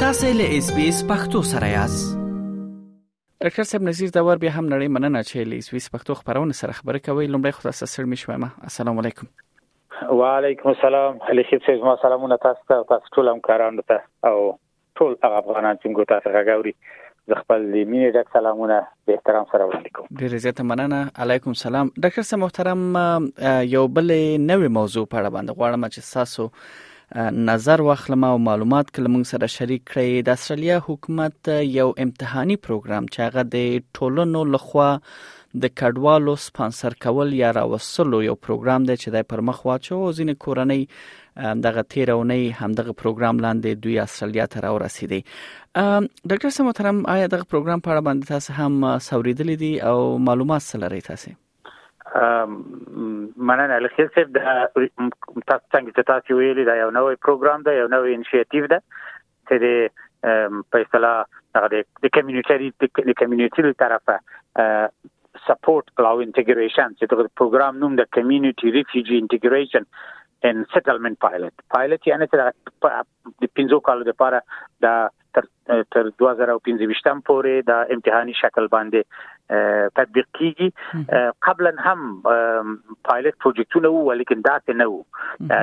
تاسو له اس بي اس پختو سره یاست ډاکټر صاحب نذیر داور بیا هم نړۍ مننه چې له اس بي اس پختو خبرونه سره خبرې کوي لومړی خو تاسو سره مې شوم السلام علیکم وعلیکم السلام علیکم صاحب ما سلامونه تاسو ته تاسو ټول همکارانو ته او ټول هغه افغانان چې موږ تاسو غږوري زه خپل د مینې ډک سلامونه به احترام سره وړاندې کوم ډیر زیاته مننه علیکم سلام ډاکټر صاحب محترم یو بل نوې موضوع په اړه باندې غواړم چې تاسو نظر واخلم او معلومات کله موږ سره شریک کړئ د استرالیا حکومت یو امتحاني پروګرام چې هغه د ټولنو لخوا د کډوالو سپانسر کول یا راوستلو یو پروګرام دی چې د پرمخ واچو او ځینې کورنۍ دغه تیر اونۍ همدغه پروګرام لاندې دوی استرالیا ته راورسېدي ډاکټر سم محترم آیا دغه پروګرام په اړه باندې تاسو هم سوریدل دي او معلومات څه لري تاسو مننه لکه چې دا تاسو څنګه چې تاسو ویلي دا یو نوې پروګرام دی یو نوې انیشیټیو ده چې د په اصطلاح هغه د کمیونټي د کمیونټي له طرفه سپورټ او انټیګریشن چې د پروګرام نوم د کمیونټي ریفیوجی انټیګریشن ان سټلمنټ پایلټ پایلټ یعنی چې د 15 کالو لپاره د تر تر 2025 پورې د امتحاني شکل باندې تطبیق کیږي قبلا هم پایلټ پروجیکټونه وو ولیکن دا څه نه وو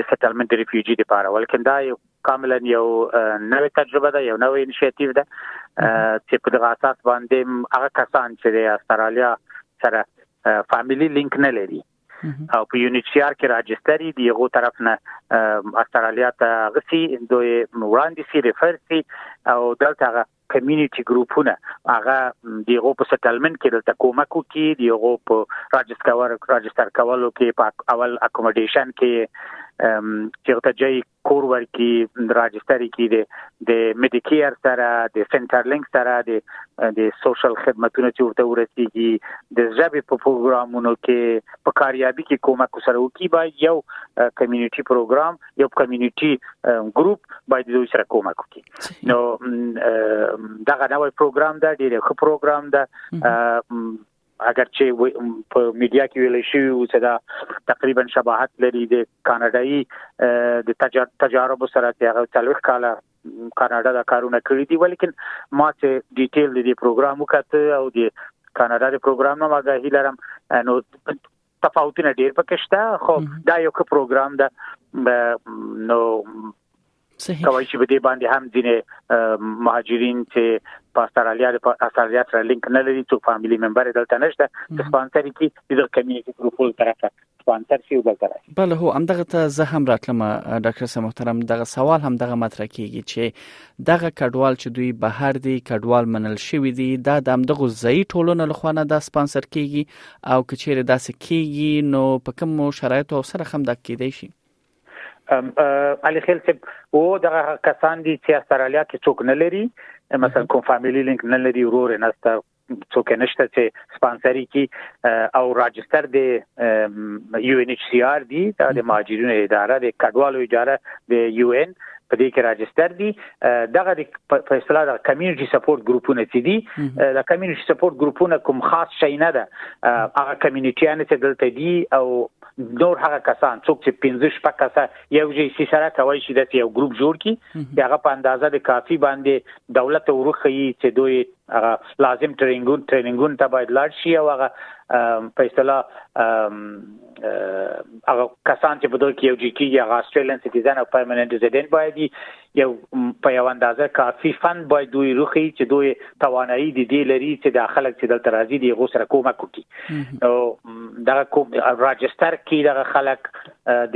د سټلمنټ ریفیوجی لپاره ولیکن دا یو کاملا یو نوې تجربه ده یو نوې انیشیټیو ده چې په دغه اساس باندې هغه کسان چې د استرالیا سره فاميلي لینک نه لري او په یونیچیار کې راجستري دی غو طرف نه استرالیا ته غسي دوی وړاندې سي ریفر سي او دلته هغه کمیونټي ګروپونه هغه دیغه په سټلمنت کې دلته کومک کوي دیغه په راجستر راجستر کولو کې په اول اکومډیشن کې چې ته جاي کور ورکی راجستری کی دی د میډیکیر سره د سنټر لینک سره د د سوشل خدماتونو چې ورته ورسیږي د ژبې په پروګرامونو کې په کاریابی کې کومک سره وکي باید یو کمیونټي پروګرام یو کمیونټي ګروپ باید دوی سره کومک وکي نو دا غنوي پروګرام دا ډیره ښه پروګرام ده اگر چې په میډیا کې ویل شي چې دا تقریبا شباهت لري د کاناډایي د تجارب سره چې هغه څلور کاله کاناډا دا کارونه کړی دي ولیکن ما چې ډیټیل د پروګرام وکړ او د کاناډا د پروګرام ما غاهی لرم نو تفاوتونه ډیر پکې شته خو دا یو ښه پروګرام ده نو صحیح کوي چې په دې باندې هم ځینې مهاجرین چې په استرالیا د استرالیا سره لینک نه لري څو فاميلي ممبر دلته نشته چې سپانسر کی د کمیونټي ګروپونو طرفه سپانسر شي دلته راځي بله هو همدغه ته زه هم راتلم ډاکټر سم محترم دغه سوال هم دغه مطرح کیږي چې دغه کډوال چې دوی بهر دي کډوال منل شوي دي دا د همدغو ځایي ټولنو لخوا نه دا سپانسر کیږي او که چیرې داسې کیږي نو په کومو شرایطو او سره هم دا کیدای شي علي خیل صاحب او دغه کسان دي چې استرالیا کې څوک نه لري مثلا کوم فاميلي لینک نه لري ورور نه ستا څوک نشته چې سپانسري کی او راجستر دی یو ان ایچ سی آر دی دا د مهاجرینو اداره د کډوالو اداره د یو ان په دې کې راجستر دي دغه د په اصطلاح د کمیونټي سپورټ ګروپونه چې دي د کمیونټي سپورټ ګروپونه کوم خاص شي نه ده هغه کمیونټیان چې دلته دي او نور هغه کسان څوک چې 15 شپه کسه یو ځای سي سره کوي چې د یو ګروپ جوړ کی هغه په اندازه د کافي باندې دولت ورخی چې دوی هغه لازم ټریننګون ټریننګون ته باید لاړ شي او هغه په اصطلاح هغه کسان چې په دوی کې یو جی کیږي هغه استرالین سټیزن او پرمننت ریزیډنټ باید یو په یو اندازه کافي فند باید دوی روخي چې دوی توانایي دي دی لري چې د خلک چې دلته راځي دی غو سره کومک وکړي او دا کوم راجستر کې د خلک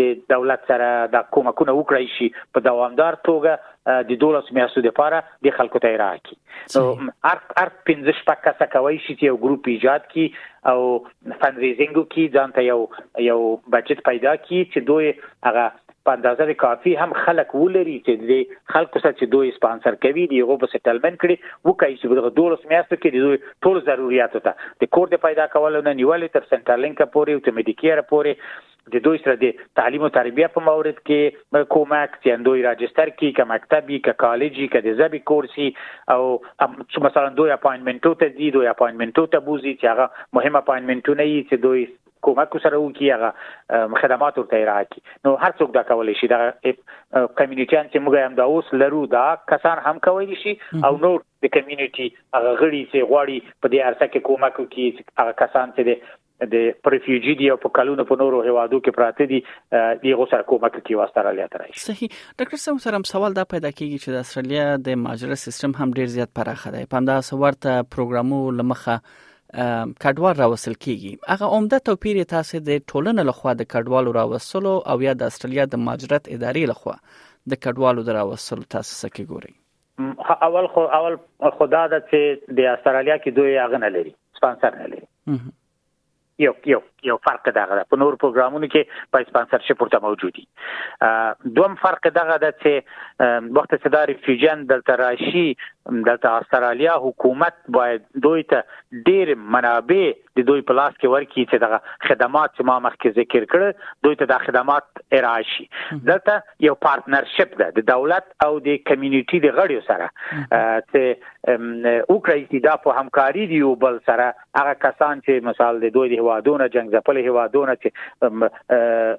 د دولت سره د کومکونه وکړي شي په دوامدار توګه د دولس میاشتو لپاره د خلکو ته راکي نو هر هر 15 شپږ کسه کوي چې یو ګروپ ایجاد کی او فند ریزینګ کی ځان ته یو یو بجټ پیدا کی چې دوی هغه په اندازه کافي هم خلک ولري چې د خلکو سره چې دوی سپانسر کوي دی هغه په سټلمنټ کړي وکړي چې دغه دولس میاشتو کې د دوی ټول ضرورتو ته د کور د پیدا کولو نه نیولې تر سنټرلینک پورې او تر میډیکیر پورې د دوی سره د تعلیم او تربیه په مورد کې کومک چې دوی راجستر کی که مکتبی که کالجی که د زبی کورسی او چې مثلا دوی اپاینمنټو ته ځي دوی اپاینمنټو ته بوزي چې هغه مهم اپاینمنټونه یي چې دوی کومک سره وکي هغه خدمات ورته راکي نو هر څوک دا کولای شي دا کمیونټیان چې موږ هم دا اوس لرو دا کسان هم کولای شي او نور د کمیونټي هغه غړي چې غواړي په دې ارسه کې کومک وکړي هغه کسان چې د پرفیوجی دی او په کلونو په نورو هوادو کې پراته دي دیغه سره کومک کوي او استرالیا ته راشي صحیح ډاکټر صاحب سره سوال دا پیدا کیږي چې د استرالیا د ماجره سیستم هم ډیر زیات پراخه دی په همدغه ورته پروګرامو لمخه کډوال راوصل کیږي هغه عمده توپیر تاسو د ټولنې لخوا د کډوالو راوصلو او یا د استرالیا د ماجرت ادارې لخوا د کډوالو د راوصلو تاسو سکه ګوري خو اول خو اول خدا د چې د استرالیا کې دوی هغه نه لري سپانسر نه لري یو یو یو فرق دغه ده په نور پروګرامونو کې په سپانسرشپ ورته موجودي دوم فرق دغه ده چې وخت چې دا ریفیوجن دلته راشي دلته استرالیا حکومت باید دوی ته ډیر منابع د دوی په لاس کې ورکی چې دغه خدمات چې ما مخکې ذکر کړ دوی ته د خدمات ارائه شي دلته یو پارټنرشپ ده د دولت او د کمیونټي د غړیو سره چې وکړي چې دا په همکاري دی او بل سره هغه کسان چې مثال د دوی د هوادونو جنگ ځپل هوادونو چې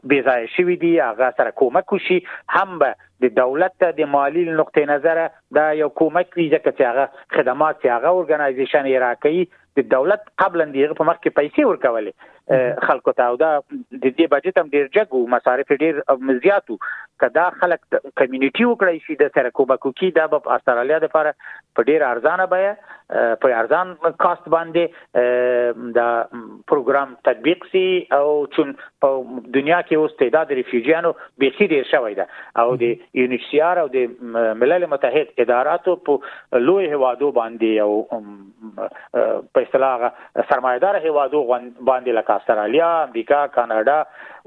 بې ځای شوی دی هغه سره کومک وشي هم به د دولت ته د مالی نقطه نظر دا یو کومک وی ځکه چې هغه خدمات چې هغه اورګنایزیشن یې راکړي د دولت قبلا دی په مخ کې پیسې ورکولې خلکو ته او دا د دې بجټ هم ډیر جګو مصارف ډیر زیاتو کدا خلک کمیونټي وکړای شي د سره کوبکوکی دا په استرالیا د لپاره په ډیر ارزانه بیا په ارزان کاست باندې دا پروګرام تطبیق سي او چون په دنیا کې اوس تعداد ریفیوجیانو بیخي ډیر شوی ده او د یونیسیار او د ملل متحد اداراتو په لوی هوادو باندې او په اصطلاح هغه سرمایدار هیوادو باندې لکه استرالیا امریکا کاناډا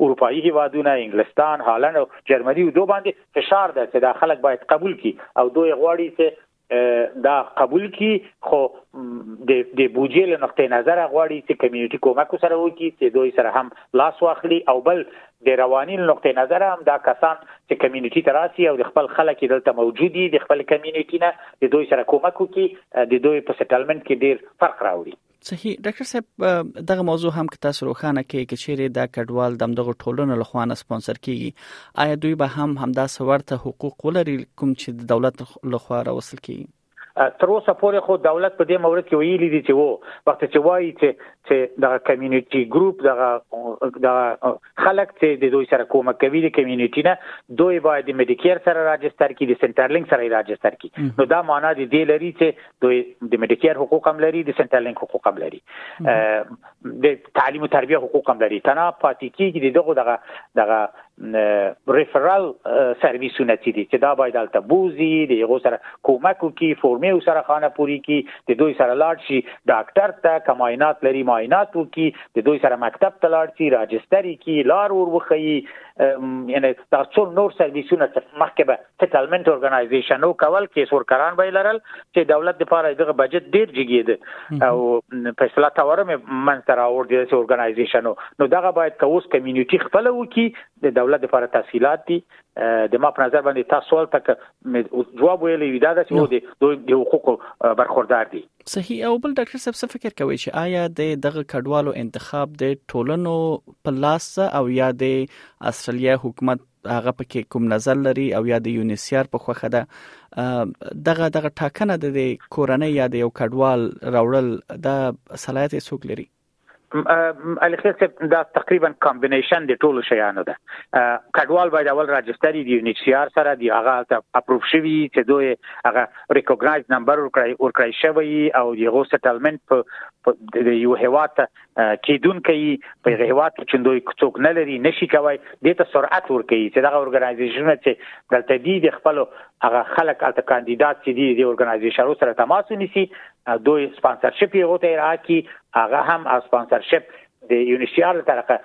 اروپאי هیوادونه انګلستان هالند او جرمني دوه باندې فشار ده چې دا خلک باید قبول کی او دوی غواړي چې دا قبول کی خو د د بودجې له نقطې نظر غواړي چې کمیونټي کومک سره وکړي چې دوی سره هم لاس واخلي او بل د رواني له نقطې نظره هم دا کسان چې کمیونټي ته راسي او د خپل خلک یې دلته موجود دي د خپل کمیونټي نه د دوی سره کومک وکړي د دوی په سټلمنټ کې ډیر فرق راوړي صحیح ډاکټر صاحب دغه موضوع هم که تاسو روښانه کې کې چیرې دا کډوال د دغه ټولنو له خوانه سپانسر کیږي آیا دوی به هم همدا سورته حقوق ولري کوم چې د دولت له خوا راوصل کیږي تر اوسه پورې خو دولت په دې مورد کې ویلي دي چې وو وخت چې وایي چې چې دغه کمیونټي ګروپ دغه دغه خلک چې د دوی سره کومک کوي د کمیونټي نه دوی باید د میډیکیر سره راجستر کړي د سنټرلینک سره راجستر کړي نو دا معنا دی دی لري چې دوی د میډیکیر حقوق هم لري د سنټرلینک حقوق هم لري د تعلیم او تربیه حقوق هم لري تنها پاتې کیږي د دغه دغه دغه ریفرال سرویسونه چې دي چې دا باید البته بوزي د یو سره کومک وکي فورمې سره خانه پوری کی د دوی سره لاړ شي ډاکټر ته کماینات لري ماینات وکي د دوی سره مکتب ته لاړ شي راجستري کی لار ور وخی یعنی دا څو نور سرویسونه مخکې به سیټلمنت اورګنایزیشن او کول کیس ورکران به لرل چې دولت د پاره دغه بجټ ډیر جګی دی او په اصطلاح تاوره مې من تر اور دي چې اورګنایزیشن نو دغه باید که اوس کمیونټي خپل وکي د دولت لپاره تحصیلات دي د ما په نظر باندې تاسو ولته جواب ویلی دا چې د حقوقو برخوردار دي صحیح او بل ډاکټر صاحب څه فکر کوي چې آیا د دغه کډوالو انتخاب د ټولنو په لاس او یا د استرالیا حکومت هغه پکې کوم نظر لري او یا د یونیسیار په خوخه ده دغه دغه ټاکنه د کورنۍ یا د یو کډوال راوړل د صلاحیت څوک لري علي خیل صاحب دا تقریبا کمبینیشن د ټولو شیانو ده کډوال باید اول راجستر دی یو نیچ سی آر سره دی هغه اپروف شوی چې دوی هغه ریکوګنایز نمبر ورکړی ورکړی شوی او یو سټلمنت په د یو هیواد کیدون کوي په یو هیواد چې دوی څوک نه لري نشي کوي د ته سرعت ور کوي چې دغه اورګنایزیشن چې دلته دی د خپل هغه خلک الته کاندیدات چې دی د اورګنایزیشن سره تماس ونیسي دوی سپانسرشپ یې غوته راکی هغه هم سپانسرشپ د یونیسیار له طرفه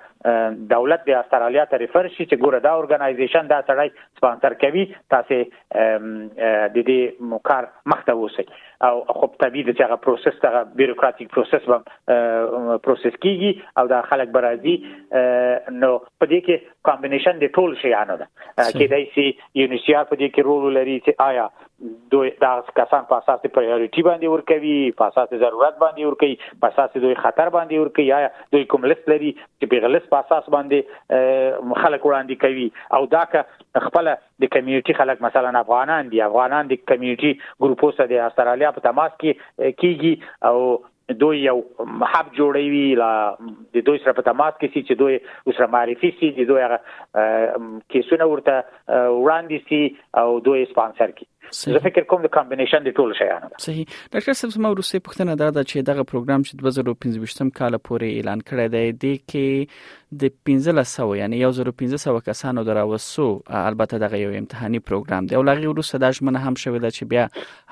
دولت د استرالیا ته ریفر شي چې ګوره دا اورګنایزیشن دا سړی سپانسر کوي تاسو د دې کار مخته وسی او خو طبیعي د هغه پروسس ته بیوروکراتیک پروسس به پروسس کیږي او دا خلک برازي نو په دې کې کمبینیشن د ټول شیانو ده کې دای سي یونیسیار په دې کې رول لري چې آیا دوی دا کسان په اساس پرایورټي باندې ورکوي په اساس ضرورت باندې ورکوي په اساس دوی خطر باندې ورکوي یا دوی کوم لیست لري چې په غلس په اساس باندې خلک وړاندې کوي او دا که خپل د کمیونټي خلک مثلا افغانان دي افغانان د کمیونټي ګروپو سره د استرالیا په تماس کې کیږي او دوی یو حب جوړوي لا د دوی سره په تماس کې سي چې دوی وسره معرفي سي د دوی هغه کیسونه ورته وړاندې سي او دوی سپانسر کی زه فکر کوم د کمبینیشن د ټول شیانو ده صحیح ډاکټر صاحب سم ورسې پښتنه دا ده چې دغه پروګرام چې 2015 کال پورې اعلان کړی دی د کې د 1500 یعنی 1500 کسانو دراوسو البته دغه یو امتحاني پروګرام دی او لغه ورسې دا ژمنه هم شوې ده چې بیا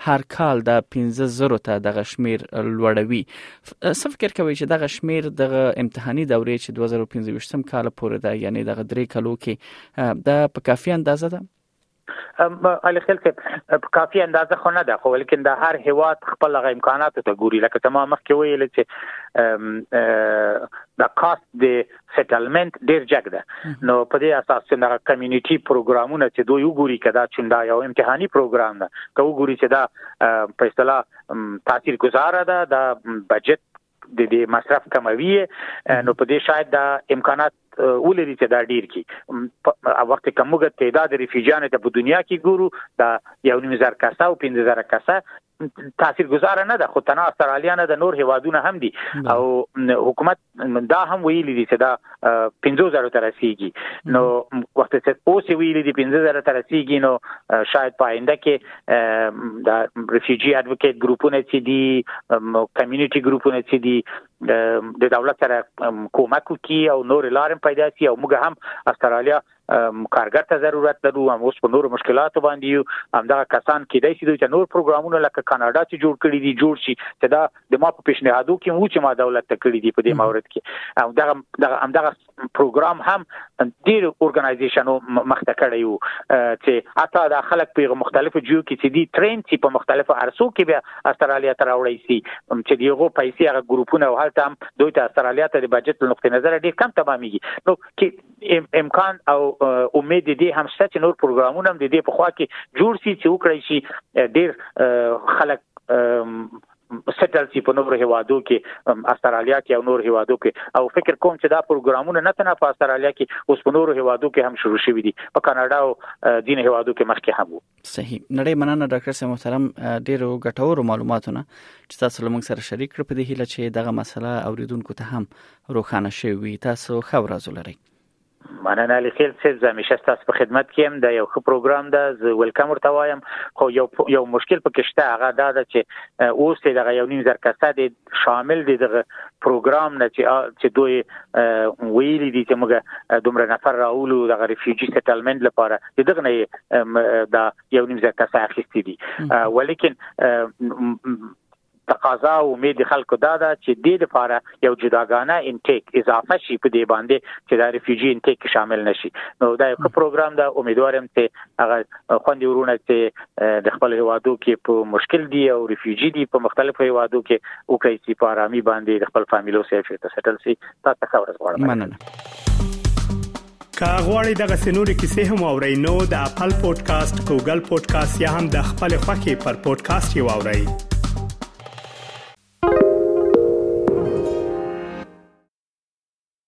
هر کال دا 15 زرو ته دغه شمیر لوړوي څه فکر کوي چې دغه شمیر دغه امتحاني دورې چې 2015 کال پورې ده یعنی دغه درې کلو کې دا په کافي اندازه ده علي خیل صاحب په کافي اندازه خو نه ده خو ولیکن د هر هیواد خپل غو امکانات ته ګوري لکه تمام مخکې ویل چې د کاست د سټلمنت ډیر جګ ده نو په دې اساس چې دغه کمیونټي پروګرامونه چې دوی وګوري کدا چې دا یو امتحاني پروګرام ده ته وګوري چې دا په اصطلاح تاثیر گذار ده د بجټ د دې مصرف کموي نو په دې شاید دا امکانات ولري چې دا ډیر کی وخت کومګه تعداد ریفیجن ته په دنیا کې ګورو دا یو نیم زر کسه او 15000 کسه تاثیرګذار نه ده خو تنها استرالیا نه د نور هیوادونه هم دي او حکومت دا هم ویلي دي چې دا 15000 تر رسیدي نو وخت چې اوس ویلي دي 15000 تر رسیدي نو شاید پاینده کې دا ریفیوجی اډوکیټ ګروپونه چې دي کمیونټي ګروپونه چې دي د دولت سره کومک کوي او نور لارې پیدا شي او موږ هم استرالیا کارګر ته ضرورت لرو هم اوس په نورو مشکلاتو باندې یو همدغه کسان کېدای شي دوی ته نور پروګرامونه لکه کاناډا چې جوړ کړي دي جوړ شي چې دا د ما په پیشنهادو کې وو چې ما دولت ته کړی دي په دې مورد کې او دغه همدغه پروګرام هم ډیر اورګنایزیشنو مخته کړی وو چې اته د خلک په مختلفو جیو کې چې دي ترین چې په مختلفو ارسو کې بیا استرالیا ته راوړی سي چې دیغه پیسې هغه ګروپونه او هلته هم دوی ته استرالیا ته د بجټ نقطه نظر ډیر کم تمامېږي نو کې امکان او امید دې هم شته چې نور پروګرامونه هم د دې په خوا کې جوړ شي چې وکړي شي ډیر خلک سټل شي په نورو هوادو کې استرالیا کې او نور هوادو کې او فکر کوم چې دا پروګرامونه نه تنه په استرالیا کې اوس په نورو هوادو کې هم شروع شوي دي په کاناډا او دین هوادو کې مخکې هم وو صحیح نړۍ مننه ډاکټر صاحب محترم ډیرو ګټورو معلوماتونه چې تاسو له موږ سره شریک کړ په دې هیله چې دغه مسله اوریدونکو ته هم روښانه شي وي تاسو ښه ورځ ولرئ مننه علي خیل صاحب زه همیشه تاسو په خدمت کې يم دا یو ښه پروګرام ده زه ویلکم ورته وایم خو یو یو مشکل پکې شته هغه دا ده چې اوس دغه یو نیم زر کسه د شامل دي دغه پروګرام نه چې چې دوی ویلي دي چې موږ دومره نفر راولو د ریفیوجی سیټلمنټ لپاره چې دغه نه دا یو نیم زیات کسان اخیستي دي ولیکن تقاضا او امید خلکو دا ده چې د دې لپاره یو جداګانه انټیک اضافه شي په دې باندې چې د ریفیوجی انټیک شامل نشي نو دا یو پروګرام ده امیدوارم چې هغه خوندي ورونه چې د خپل هوادو کې په مشکل دي او ریفیوجی دي په مختلفو هوادو کې او کوي چې په آرامي باندې د خپل فامیلو سره چیرته سټل شي تاسو ښه ورځ غواړم مننه که غواړئ دغه سنوري کیسې هم او رینو د خپل پودکاسټ ګوګل پودکاسټ یا هم د خپل خاكي پر پودکاسټ یو اورئ